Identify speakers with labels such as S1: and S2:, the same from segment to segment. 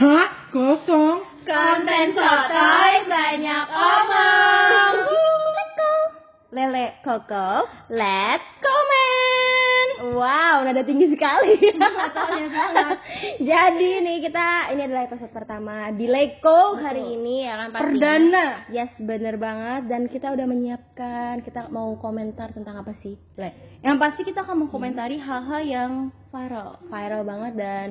S1: Hah? Kosong?
S2: Konten sotoy banyak omong. Lele Koko, let's comment. Wow, nada tinggi sekali. Jadi nih kita ini adalah episode pertama di Leko hari ini ya kan pastinya.
S1: Perdana.
S2: Yes, bener banget dan kita udah menyiapkan kita mau komentar tentang apa sih? Le.
S1: Yang pasti kita akan mengkomentari hal-hal yang
S2: Viral, viral banget dan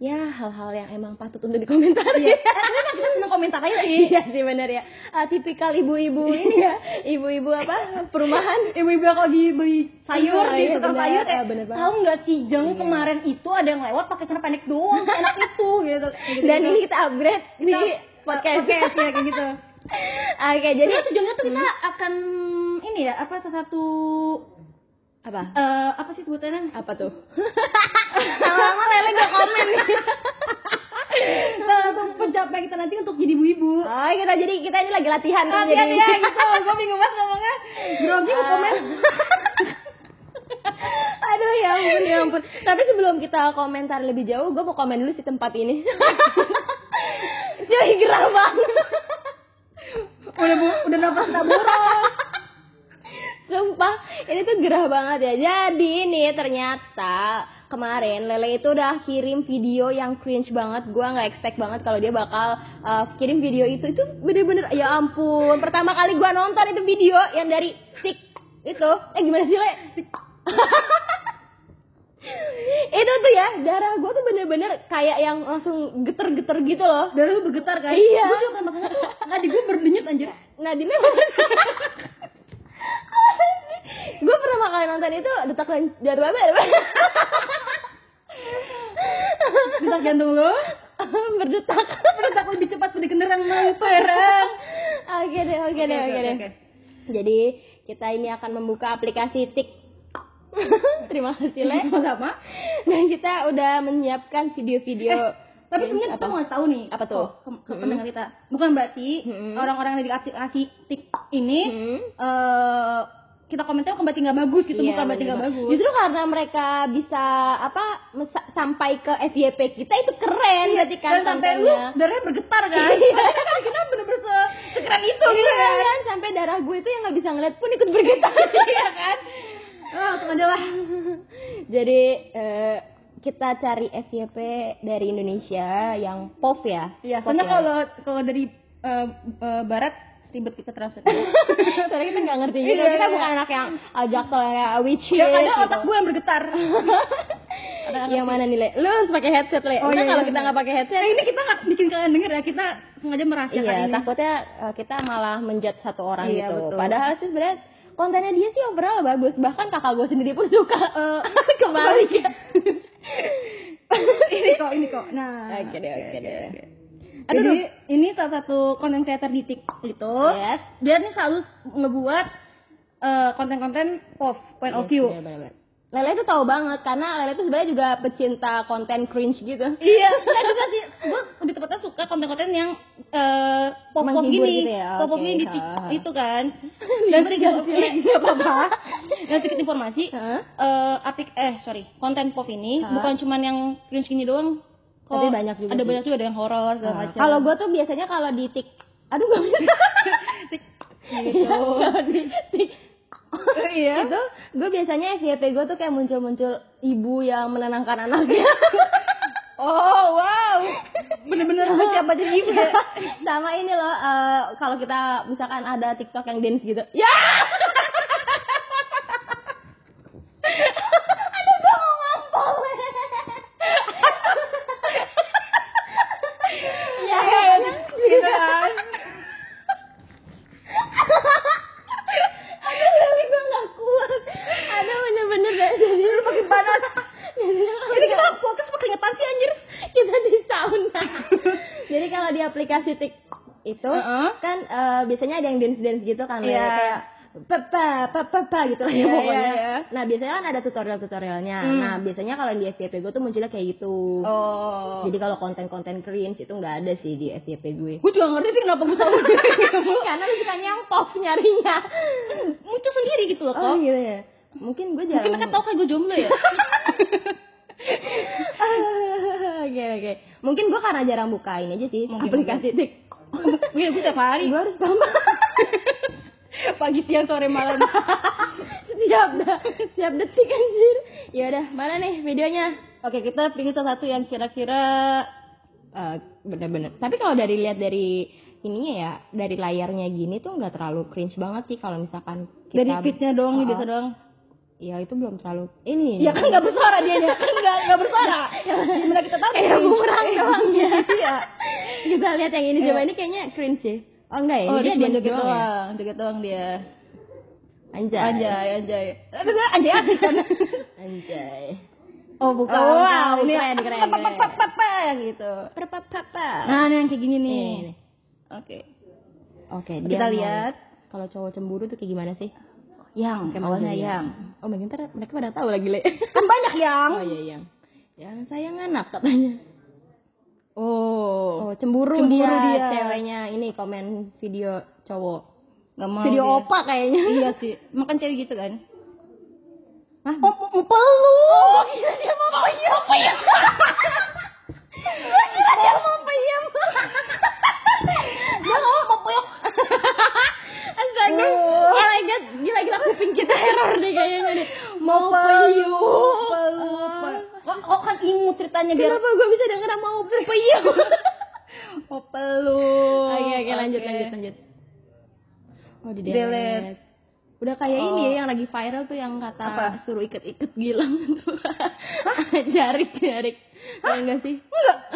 S2: ya hal-hal yang emang patut untuk dikomentari.
S1: Iya. Emang kita seneng komentar aja sih.
S2: Iya sih bener ya. Ah, tipikal ibu-ibu ini ya, ibu-ibu apa? Perumahan.
S1: Ibu-ibu yang lagi beli sayur
S2: Iya,
S1: di
S2: iya,
S1: tukang
S2: bener.
S1: sayur kayak
S2: Ah, bener banget.
S1: tahu nggak sih jeng
S2: Iya.
S1: kemarin itu ada yang lewat pakai celana pendek doang enak itu gitu.
S2: Dan ini kita upgrade di podcast.
S1: podcast ya kayak gitu.
S2: Oke,
S1: Jadi
S2: jadi
S1: tujuannya tuh kita akan ini ya apa salah satu
S2: apa?
S1: eh, apa sih sebutannya?
S2: Apa tuh? Lama-lama Lele gak komen nih.
S1: Salah satu pencapaian kita nanti untuk jadi
S2: kita jadi kita ini lagi latihan kan
S1: Latihan
S2: jadi.
S1: ya gitu, gue bingung banget ngomongnya. Grogi komen.
S2: Aduh ya ampun ya ampun. Tapi sebelum kita komentar lebih jauh, gue mau komen dulu si tempat ini. Cuy gerah banget.
S1: Udah bu, udah nafas tak boros.
S2: Sumpah, ini tuh gerah banget ya. Jadi nih ternyata kemarin Lele itu udah kirim video yang cringe banget. Gua nggak expect banget kalau dia bakal uh, kirim video itu. Itu bener-bener ya ampun. Pertama kali gua nonton itu video yang dari tik itu. Eh gimana sih Le? itu tuh ya darah gua tuh bener-bener kayak yang langsung geter-geter gitu loh.
S1: Darah lu bergetar kan?
S2: Iya.
S1: Gue juga makanya tuh nadi gue berdenyut anjir.
S2: Nadine gue pertama kali nonton itu detak jantung apa ya?
S1: Detak jantung lu
S2: berdetak
S1: berdetak lebih cepat seperti kendaraan perang.
S2: oke deh oke deh oke deh jadi kita ini akan membuka aplikasi tik terima kasih le
S1: Sama-sama.
S2: dan kita udah menyiapkan video-video
S1: Tapi
S2: Cringe
S1: sebenarnya kita mau tahu nih
S2: Apa tuh?
S1: oh, ke, ke pendengar kita. Bukan berarti orang-orang yang di aplikasi TikTok ini
S2: Hmm.
S1: eh kita komentar bukan berarti nggak bagus gitu,
S2: Iya,
S1: bukan berarti nggak bagus.
S2: Justru karena mereka bisa apa sampai ke FYP kita itu keren berarti kan
S1: sampai lu darahnya bergetar kan.
S2: Iya.
S1: Kan kita bener-bener se- sekeren itu gitu
S2: Iya
S1: kan.
S2: kan sampai darah gue itu yang nggak bisa ngeliat pun ikut bergetar
S1: Iya kan? Oh, langsung aja lah.
S2: Jadi eh, kita cari FYP dari Indonesia yang POV ya.
S1: Iya, soalnya
S2: ya.
S1: kalau kalau dari eh, eh, barat ribet kita translate.
S2: Soalnya kita nggak ngerti gitu.
S1: Iya,
S2: kita
S1: iya.
S2: bukan anak yang ajak kayak witch
S1: ya kadang
S2: gitu.
S1: otak gue yang bergetar.
S2: yang mana nih le? Lu harus pakai headset le.
S1: Oh, iya,
S2: kalau
S1: iya,
S2: kita
S1: iya.
S2: nggak pakai headset.
S1: Nah, ini kita nggak bikin kalian denger ya, kita sengaja merahasiakan
S2: Iya,
S1: ini.
S2: takutnya eh, kita malah menjat satu orang
S1: Iya,
S2: gitu.
S1: betul.
S2: Padahal sih sebenarnya kontennya dia sih overall bagus. Bahkan kakak gue sendiri pun suka eh, kembali.
S1: ini kok, ini kok. Nah.
S2: Oke deh, oke deh.
S1: Jadi
S2: Aduh,
S1: ini salah satu content creator di TikTok itu,
S2: Yes.
S1: dia nih selalu ngebuat eh, konten-konten POV, point of
S2: Yes,
S1: view.
S2: bener, bener. Lele tuh tahu banget karena Lele tuh sebenarnya juga pecinta konten cringe gitu.
S1: Iya, saya juga sih, gue lebih tepatnya suka konten-konten yang eh pop-pop
S2: Menghibur
S1: gini,
S2: gitu ya,
S1: pop-pop
S2: oke,
S1: gini di
S2: ha.
S1: TikTok itu kan. Dan sedikit nggak apa-apa. Dan sedikit informasi,
S2: Hah?
S1: eh aplik eh sorry, konten pop ini
S2: Hah?
S1: bukan cuman yang cringe gini doang. Kok
S2: Tapi banyak juga
S1: Ada
S2: sih.
S1: banyak juga ada yang horor segala
S2: Nah,
S1: macam.
S2: kalau gue tuh biasanya kalau di tik, aduh gak bisa.
S1: gitu.
S2: Kalau di tik
S1: Iya.
S2: itu gue biasanya FYP gue tuh kayak muncul-muncul ibu yang menenangkan anaknya.
S1: Oh wow, bener-bener siap aja jadi ibu ya.
S2: Sama ini loh, eh, kalau kita misalkan ada TikTok yang dance gitu. Ya! Aduh, gue mau ngampol. ya, ya,
S1: Gitu kan.
S2: Aduh, kali gue gak kuat. Aduh, bener-bener gak jadi.
S1: Makin panas.
S2: Biasanya kalau
S1: Ini
S2: di-
S1: kita fokus pakai keringetan sih anjir.
S2: kita di sauna. Jadi kalau di aplikasi tik itu
S1: Heeh.
S2: kan eh, biasanya ada yang dance dance gitu kan Le.
S1: Iya.
S2: kayak papa papa papa gitu lah ya
S1: Iya,
S2: pokoknya.
S1: iya, iya.
S2: Nah biasanya kan ada tutorial tutorialnya.
S1: Hmm.
S2: Nah biasanya kalau di FYP gue tuh munculnya kayak gitu.
S1: Oh.
S2: Jadi kalau konten-konten cringe itu nggak ada sih di FYP gue.
S1: gue juga ngerti sih kenapa gue selalu
S2: Karena lu suka yang pop nyarinya.
S1: muncul sendiri gitu loh
S2: Oh
S1: kok.
S2: gitu ya. Mungkin gue jarang.
S1: Mungkin mereka tahu kayak gue jomblo ya.
S2: Oke oke. Mungkin gue karena jarang buka ini aja sih
S1: Mungkin,
S2: aplikasi tik.
S1: Iya, gue tiap hari.
S2: Gue harus tambah.
S1: Pagi, siang, sore, malam.
S2: Setiap dah, setiap detik anjir. Ya udah, mana nih videonya?
S1: Oke, kita pilih salah satu yang kira-kira
S2: Eh, bener-bener. Tapi kalau dari lihat dari ininya ya, dari layarnya gini tuh nggak terlalu cringe banget sih kalau misalkan kita
S1: dari fitnya doang
S2: Oh,
S1: biasa doang.
S2: Ya itu belum terlalu ini.
S1: Ya kan nggak bersuara dia ya. Kan nggak nggak bersuara. Gimana kita tahu?
S2: kayak bumerang doang ya.
S1: Iya.
S2: kita lihat yang ini
S1: Iya.
S2: coba ini kayaknya cringe sih. Oh enggak ya,
S1: Oh, dia
S2: dia
S1: joget
S2: doang ya.
S1: doang, joget doang dia.
S2: Anjay.
S1: Anjay, anjay. Anjay kan.
S2: Anjay.
S1: Oh, bukan.
S2: Oh, wow,
S1: Ini
S2: keren, keren, keren.
S1: apa, apa, apa, yang gitu.
S2: Perpapapa.
S1: Nah, ini yang kayak gini nih. Oke.
S2: Oke,
S1: Kita lihat.
S2: kalau cowok cemburu tuh kayak gimana sih?
S1: Yang,
S2: Kayak
S1: awalnya
S2: manggil
S1: yang.
S2: Oh, mungkin ntar mereka pada tahu lagi, Le.
S1: Kan banyak yang.
S2: Oh iya, yang. Yang sayang anak katanya.
S1: Oh.
S2: Oh, cemburu,
S1: Cemburu
S2: dia,
S1: dia.
S2: ceweknya ini komen video cowok.
S1: Nggak mau
S2: video
S1: dia.
S2: opa kayaknya.
S1: Iya sih. Makan cewek gitu kan?
S2: Hah?
S1: Oh, mau peluk. Oh, kira dia mau peyem. Mau peyem. Kira dia mau peyem. Dia ngomong mau peyem.
S2: Astaga.
S1: Oh.
S2: Oh my god, gila-gila kuping kita error deh kayaknya nih.
S1: Mau peluk. Peluk. Kok, kok kan ceritanya biar
S2: Kenapa gue bisa denger mau peyem?
S1: mau peluk.
S2: Oke, oke, lanjut,
S1: Oke.
S2: lanjut, lanjut. Oh, di
S1: Delete.
S2: delete. Udah kayak
S1: Oh.
S2: ini ya yang lagi viral tuh yang kata
S1: Apa?
S2: suruh iket-iket gilang tuh. jarik, jarik. Tahu enggak sih?
S1: Enggak.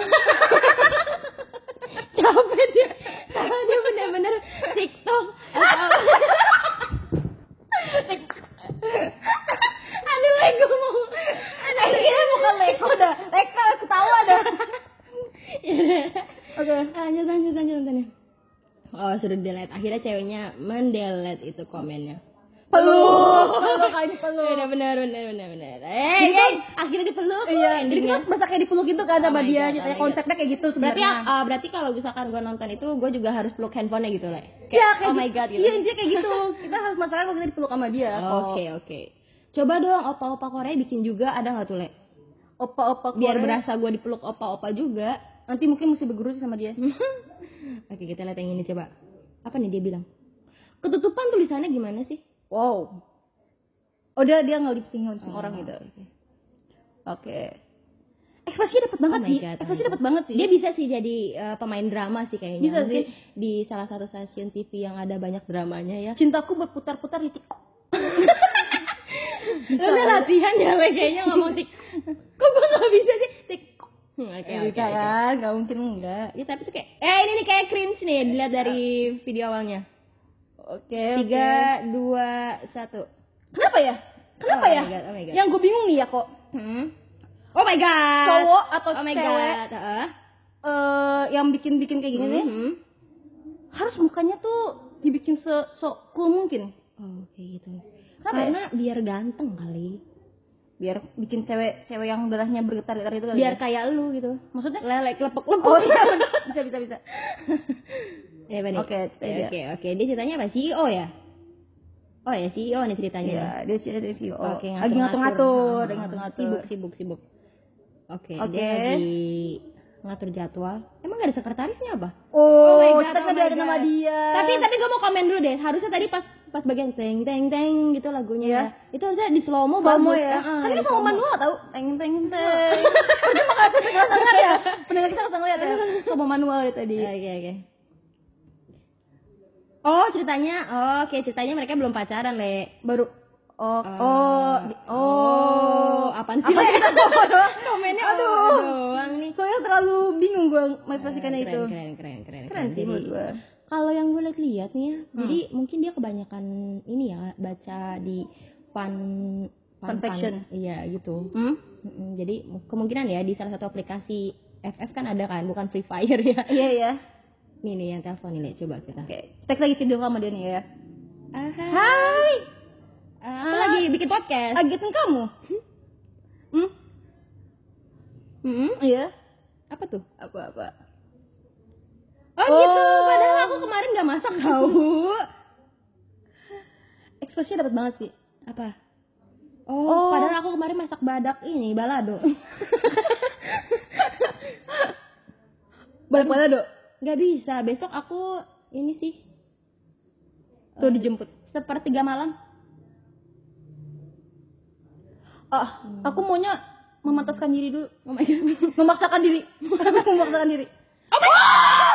S2: Capek dia. Kalau dia bener-bener TikTok. Aduh, gue mau.
S1: Eh, ini bukan leko dah. Leko ketawa dah.
S2: Oke. Lanjut, lanjut, lanjut, lanjut. Oh, suruh delete. Akhirnya ceweknya mendelete itu komennya.
S1: Peluk. Peluk aja peluk.
S2: Bener, bener, bener, bener, bener. Eh, hey,
S1: kan-
S2: akhirnya dipeluk.
S1: Iya, jadi kita berasa kayak dipeluk gitu kan
S2: Oh
S1: sama
S2: my
S1: dia.
S2: God, oh my God.
S1: konsepnya kayak gitu
S2: Berarti
S1: sebenarnya.
S2: ah, berarti kalau misalkan gue nonton itu, gue juga harus peluk handphonenya gitu lah.
S1: Iya, kayak
S2: oh my
S1: gitu.
S2: god gitu.
S1: Iya, intinya kayak gitu. Kita harus masalah kalau kita dipeluk sama dia.
S2: Oke, oke. Coba dong opa-opa Korea bikin juga ada nggak tuh, Le?
S1: Opa-opa
S2: Biar
S1: Korea.
S2: berasa gue dipeluk opa-opa juga.
S1: Nanti mungkin mesti berguru sama dia.
S2: Oke, kita lihat yang ini coba. Apa nih dia bilang? Ketutupan tulisannya gimana sih?
S1: Wow. Oh dia dia ngelip sing orang gitu.
S2: oke, oke.
S1: Oke. Ekspresinya dapat banget
S2: Oh
S1: sih.
S2: God, oh
S1: Ekspresinya
S2: my
S1: dapat banget sih.
S2: Dia bisa sih jadi eh, pemain drama sih kayaknya.
S1: Bisa
S2: Mungkin
S1: sih.
S2: di salah satu stasiun TV yang ada banyak dramanya ya.
S1: cintaku berputar-putar di TikTok.
S2: Lu udah latihan ya, kayaknya ngomong tik. Kok gue gak bisa sih tik? Hmm, Oke, oke,
S1: bisa
S2: oke.
S1: kan? Gak mungkin enggak.
S2: Ya tapi tuh kayak, eh ini nih kayak cringe nih, dilihat dari video awalnya.
S1: Oke.
S2: Tiga, dua, satu.
S1: Kenapa ya? Kenapa
S2: Oh
S1: ya?
S2: my God, oh my God.
S1: Yang gue bingung nih ya kok.
S2: Hmm. Oh my god.
S1: Cowok atau
S2: oh my
S1: cewek
S2: god.
S1: Eh yang bikin-bikin kayak gini nih
S2: Mhm.
S1: harus mukanya tuh dibikin se so cool mungkin.
S2: Oh, kayak gitu.
S1: Kenapa
S2: Karena biar ganteng kali.
S1: Biar bikin cewek-cewek yang darahnya bergetar-getar itu kali.
S2: Biar
S1: ya?
S2: kayak lu gitu.
S1: maksudnya
S2: Lele lepek-lepek.
S1: Oh iya bener. bisa bisa bisa.
S2: Ya, nih?
S1: Oke, cerita dia.
S2: Oke, oke. Dia ceritanya apa? CEO ya? Oh ya, CEO nih ceritanya.
S1: Iya, dia cerita CEO.
S2: Oke,
S1: lagi ngatur-ngatur, lagi ngatur-ngatur.
S2: Sibuk, sibuk, sibuk. Oke,
S1: Oke.
S2: dia lagi ngatur jadwal. Emang gak ada sekretarisnya apa?
S1: Oh,
S2: my God,
S1: kita
S2: oh my
S1: ada nama
S2: God.
S1: dia.
S2: Tapi tapi gue mau komen dulu deh. Harusnya tadi pas pas bagian teng teng teng gitu lagunya.
S1: Iya.
S2: Itu harusnya di slow mo
S1: Slow mo
S2: bagus.
S1: ya.
S2: Ah,
S1: kan
S2: di
S1: kita
S2: slow
S1: mau
S2: mo.
S1: manual tau. Teng teng teng. Percuma kan kita nggak dengar ya. Pendengar kita nggak ngeliat ya. Mau manual ya tadi.
S2: Oke oke. Oh ceritanya, oh, oke ceritanya mereka belum pacaran le.
S1: Baru oh
S2: Ah.
S1: oh di- oh
S2: apaan sih?
S1: Apa ya kita?
S2: Komennya
S1: Aduh.
S2: oh doang nih.
S1: Soalnya terlalu bingung gue mengekspresikannya
S2: keren,
S1: itu.
S2: Keren keren keren.
S1: Keren sih
S2: Jadi,
S1: menurut gue.
S2: Kalau yang gue lihat-lihat nih ya, jadi mungkin dia kebanyakan ini ya baca di fan
S1: Fanfiction.
S2: Iya gitu.
S1: Hmm?
S2: Mm-mm, Jadi kemungkinan ya di salah satu aplikasi FF kan ada kan, bukan Free Fire ya.
S1: Iya iya.
S2: Nih nih yang telepon nih, Lek. coba kita.
S1: Oke, tag lagi video sama dia nih ya.
S2: Hai.
S1: Hai,
S2: Ah, aku lagi bikin podcast.
S1: agetin kamu. Hmm?
S2: Hmm?
S1: Iya.
S2: Apa tuh?
S1: Apa-apa?
S2: Oh,
S1: Oh.
S2: gitu. Padahal aku kemarin gak masak tahu.
S1: Ekspresinya dapat banget sih.
S2: Apa? Oh,
S1: Oh.
S2: padahal aku kemarin masak badak ini balado.
S1: Balik mana, Dok?
S2: Gak bisa, besok aku ini sih
S1: Tuh dijemput.
S2: sepertiga malam.
S1: Ah, aku maunya memantaskan diri dulu. Memaksakan diri. Aku memaksakan diri.
S2: Oh my god!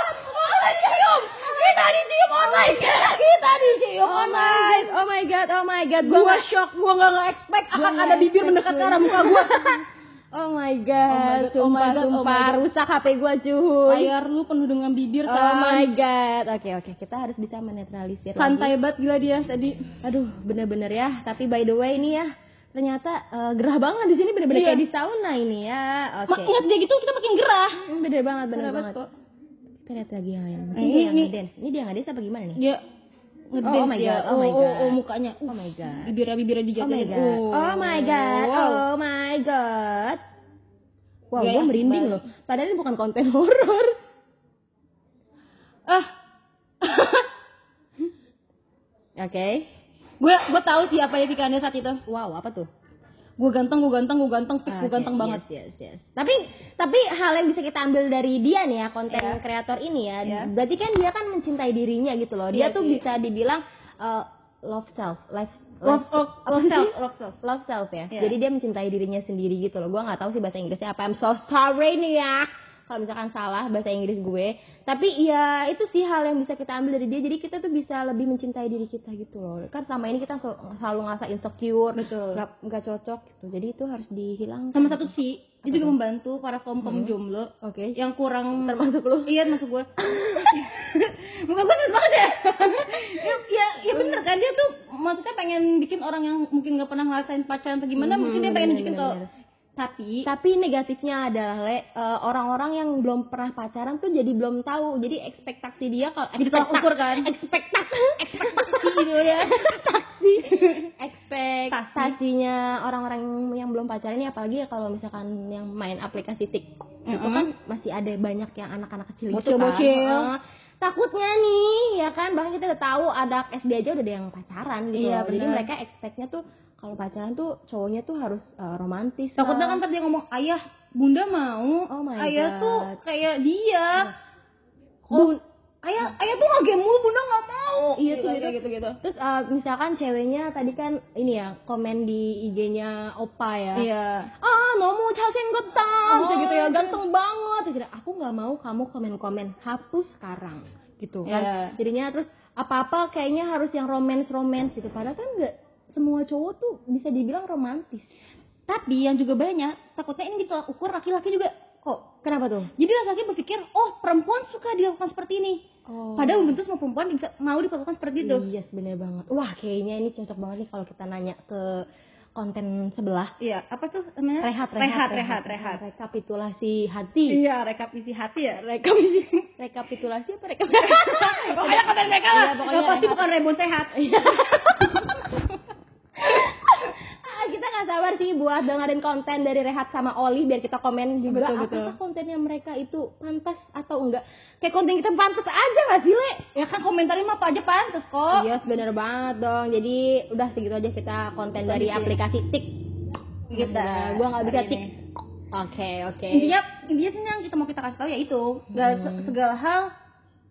S2: Oh dicium! Kita dicium online! Kita dicium
S1: Oh my
S2: online! Oh my god, oh my god.
S1: Gua
S2: nggak-
S1: shock, gua nggak nge-expect
S2: Gua
S1: akan
S2: nggak
S1: ada bibir
S2: expect
S1: mendekat ke arah muka gua.
S2: Oh my god,
S1: Oh my
S2: sumpah,
S1: God, oh my God, oh my
S2: sumpah,
S1: God.
S2: rusak HP gua cuy.
S1: Layar lu penuh dengan bibir
S2: Oh my god. Oke oke, kita harus bisa menetralisir
S1: Santai banget gila dia tadi.
S2: Aduh, bener-bener ya. Tapi by the way ini ya, ternyata eh, gerah banget di sini bener-bener
S1: Iya.
S2: kayak di sauna ini ya. Oke.
S1: Ma- Ingat dia gitu kita makin gerah.
S2: Hmm, bener banget, bener
S1: Gerah
S2: banget.
S1: kok.
S2: Kita lihat lagi yang lain. Mungkin
S1: Ini-
S2: dia yang
S1: ini-
S2: ngedance. Ini dia ngedance apa gimana nih?
S1: Dia ngedance
S2: oh my. God, oh my
S1: oh,
S2: God.
S1: oh, mukanya.
S2: Oh my god.
S1: Bibirnya bibirnya
S2: Oh my
S1: dijatuhin.
S2: god. Oh my god.
S1: Wow.
S2: Oh my god. Wow,
S1: Gaya
S2: gue merinding loh. Padahal ini bukan konten horor.
S1: Ah,
S2: Oke.
S1: gue gue tahu sih apa yang pikirannya saat itu.
S2: Wow, apa tuh?
S1: Gue ganteng, gue ganteng, gue ganteng, fix gue ganteng banget.
S2: Yes, yes, yes. Tapi tapi hal yang bisa kita ambil dari dia nih ya, konten
S1: Iya.
S2: kreator ini ya.
S1: Iya.
S2: Berarti kan dia kan mencintai dirinya gitu loh. Dia
S1: Iya
S2: tuh
S1: sih.
S2: bisa dibilang uh, love self, life
S1: Love, love, love
S2: sih?
S1: self, love self.
S2: love self ya.
S1: Iya.
S2: Jadi dia mencintai dirinya sendiri gitu loh. Gua nggak tahu sih bahasa Inggrisnya apa. I'm so sorry nih ya. Kalau misalkan salah bahasa Inggris gue. Tapi ya itu sih hal yang bisa kita ambil dari dia. Jadi kita tuh bisa lebih mencintai diri kita gitu loh. Kan selama ini kita so- selalu ngerasa insecure,
S1: Betul.
S2: nggak nggak cocok gitu. Jadi itu harus dihilangkan.
S1: Sama satu sih, dia juga membantu para kaum kaum jomblo
S2: Oke.
S1: yang kurang
S2: Termasuk lu.
S1: Iya masuk gue. Muka gue serius banget ya. ya, ya, ya bener kan dia tuh maksudnya pengen bikin orang yang mungkin nggak pernah ngerasain pacaran atau gimana,
S2: Hmm,
S1: mungkin dia pengen
S2: bener,
S1: nunjukin
S2: bener,
S1: ke
S2: bener.
S1: Tapi
S2: Tapi negatifnya adalah Le, eh, orang-orang yang belum pernah pacaran tuh jadi belum tahu. Jadi ekspektasi dia kalau
S1: Jadi tolak ukur kan?
S2: Ekspektasi, ekspektasi
S1: gitu ya.
S2: ekspektasi, ekspektasinya orang-orang yang belum pacaran ini apalagi ya kalau misalkan yang main aplikasi TikTok itu
S1: Mm-mm.
S2: kan masih ada banyak yang anak-anak kecil itu
S1: Bocil-bocil.
S2: kan. Heeh. takutnya nih ya kan bahkan kita udah tahu ada SD aja udah ada yang pacaran gitu
S1: Iya,
S2: jadi mereka expectnya tuh kalau pacaran tuh cowoknya tuh harus uh, romantis
S1: takutnya kan tadi ngomong ayah bunda mau.
S2: Oh my
S1: ayah
S2: God.
S1: tuh kayak dia.
S2: Bun oh.
S1: ayah ayah tuh nggak game mulu bunda nggak mau.
S2: Iya gitu, tuh
S1: gitu.
S2: gitu gitu terus uh, misalkan ceweknya tadi kan ini ya komen di IG-nya opa ya.
S1: Iya.
S2: Ah nomu cacing getam
S1: oh,
S2: gitu ya ganteng banget. Terus aku nggak mau kamu komen-komen. Hapus sekarang. Gitu kan.
S1: Yeah.
S2: jadinya terus apa-apa kayaknya harus yang romance romance gitu. Padahal kan enggak semua cowok tuh bisa dibilang romantis.
S1: Tapi yang juga banyak, takutnya ini ditolak ukur laki-laki juga. Kok?
S2: Kenapa tuh?
S1: Jadi laki-laki berpikir, oh perempuan suka dilakukan seperti ini.
S2: Oh.
S1: Padahal belum tentu semua perempuan bisa mau diperlakukan seperti itu.
S2: Iya, bener banget. Wah, kayaknya ini cocok banget nih kalau kita nanya ke konten sebelah.
S1: Iya, apa tuh namanya?
S2: Rehat,
S1: rehat, rehat, rehat.
S2: Rekapitulasi hati.
S1: Iya, rekapisi hati ya, rekapisi.
S2: Rekapitulasi apa rekapitulasi?
S1: pokoknya konten mereka lah.
S2: Iya, pokoknya
S1: pasti
S2: rehat.
S1: bukan rebon sehat.
S2: Sabar sih buat dengerin konten dari Rehat sama Oli biar kita komen juga
S1: Betul,
S2: apakah
S1: betul.
S2: kontennya mereka itu pantas atau enggak. Kayak konten kita pantas aja nggak sih, Le?
S1: Ya kan komentarin mah apa aja pantes kok.
S2: Iya, bener banget dong. Jadi udah segitu aja kita konten dari
S1: Kondisi.
S2: aplikasi Tik.
S1: Kita
S2: gua nggak bisa
S1: hari
S2: Tik.
S1: ini.
S2: Oke, oke.
S1: Intinya intinya sih yang kita mau kita kasih tahu ya itu, Gak
S2: Hmm.
S1: se- segala hal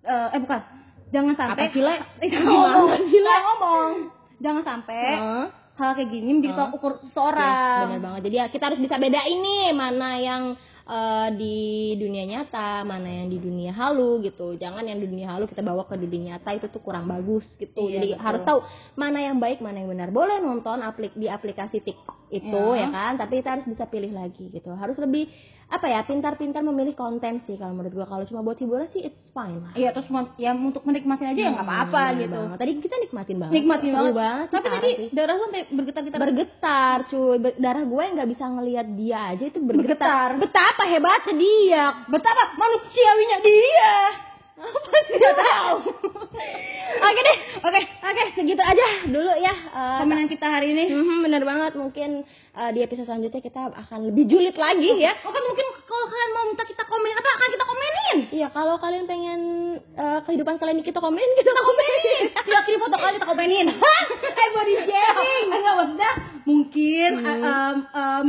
S1: eh, eh bukan. Jangan sampai
S2: Apa sih, Le?
S1: Eh, ngomong, ngomong. Jangan sampai
S2: Heeh.
S1: Hal kayak gini menjadi tolak ukur
S2: Yes,
S1: seseorang.
S2: bener banget. Jadi ya kita harus bisa bedain nih mana yang eh, di dunia nyata, mana yang di dunia halu gitu. Jangan yang di dunia halu kita bawa ke dunia nyata itu tuh kurang bagus gitu.
S1: Iya,
S2: Jadi
S1: betul.
S2: harus tahu mana yang baik, mana yang benar. Boleh nonton aplik di aplikasi TikTok itu ya
S1: Iya.
S2: kan, tapi kita harus bisa pilih lagi gitu. Harus lebih apa ya, pintar-pintar memilih konten sih kalau menurut gua. Kalau cuma buat hiburan sih it's fine lah.
S1: Iya terus ya untuk menikmatin aja ya nggak apa-apa
S2: Hmm,
S1: gitu.
S2: banget. Tadi kita nikmatin banget.
S1: Nikmatin banget.
S2: sih,
S1: Tapi tadi
S2: sih.
S1: darah sampai bergetar-getar.
S2: bergetar cuy darah gue nggak bisa ngelihat dia aja itu bergetar,
S1: Bergetar.
S2: betapa hebatnya dia
S1: Betapa manusiawinya dia.
S2: apa sih tahu oke deh oke oke segitu aja dulu ya
S1: Komenan kita hari ini.
S2: mhm, bener banget mungkin eh, di episode selanjutnya kita akan lebih julid lagi ya
S1: Oh kan mungkin kalau kalian mau minta kita komen apa akan kita komenin.
S2: Iya, kalau kalian pengen eh, kehidupan kalian kita komenin, kita komenin.
S1: Tidak kirim foto kalian kita komenin.
S2: eh, body shaming.
S1: Enggak maksudnya mungkin
S2: Hmm.
S1: um, um,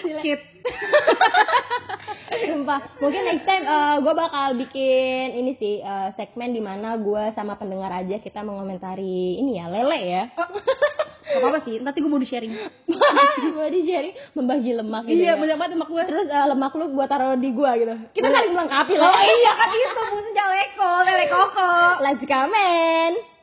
S1: skip
S2: Sumpah, mungkin next time gue bakal bikin ini sih eh, segmen di mana gue sama pendengar aja kita mengomentari ini ya lele ya.
S1: Gak apa-apa sih, nanti gue mau di sharing
S2: gue di sharing membagi lemak gitu.
S1: Iya,
S2: ya.
S1: banyak banget emak gue
S2: Terus eh, lemak lu gue taruh di gue gitu. Kita saling melengkapi lah.
S1: Oh iya kan itu, musuh jauh lele koko
S2: Let's come in.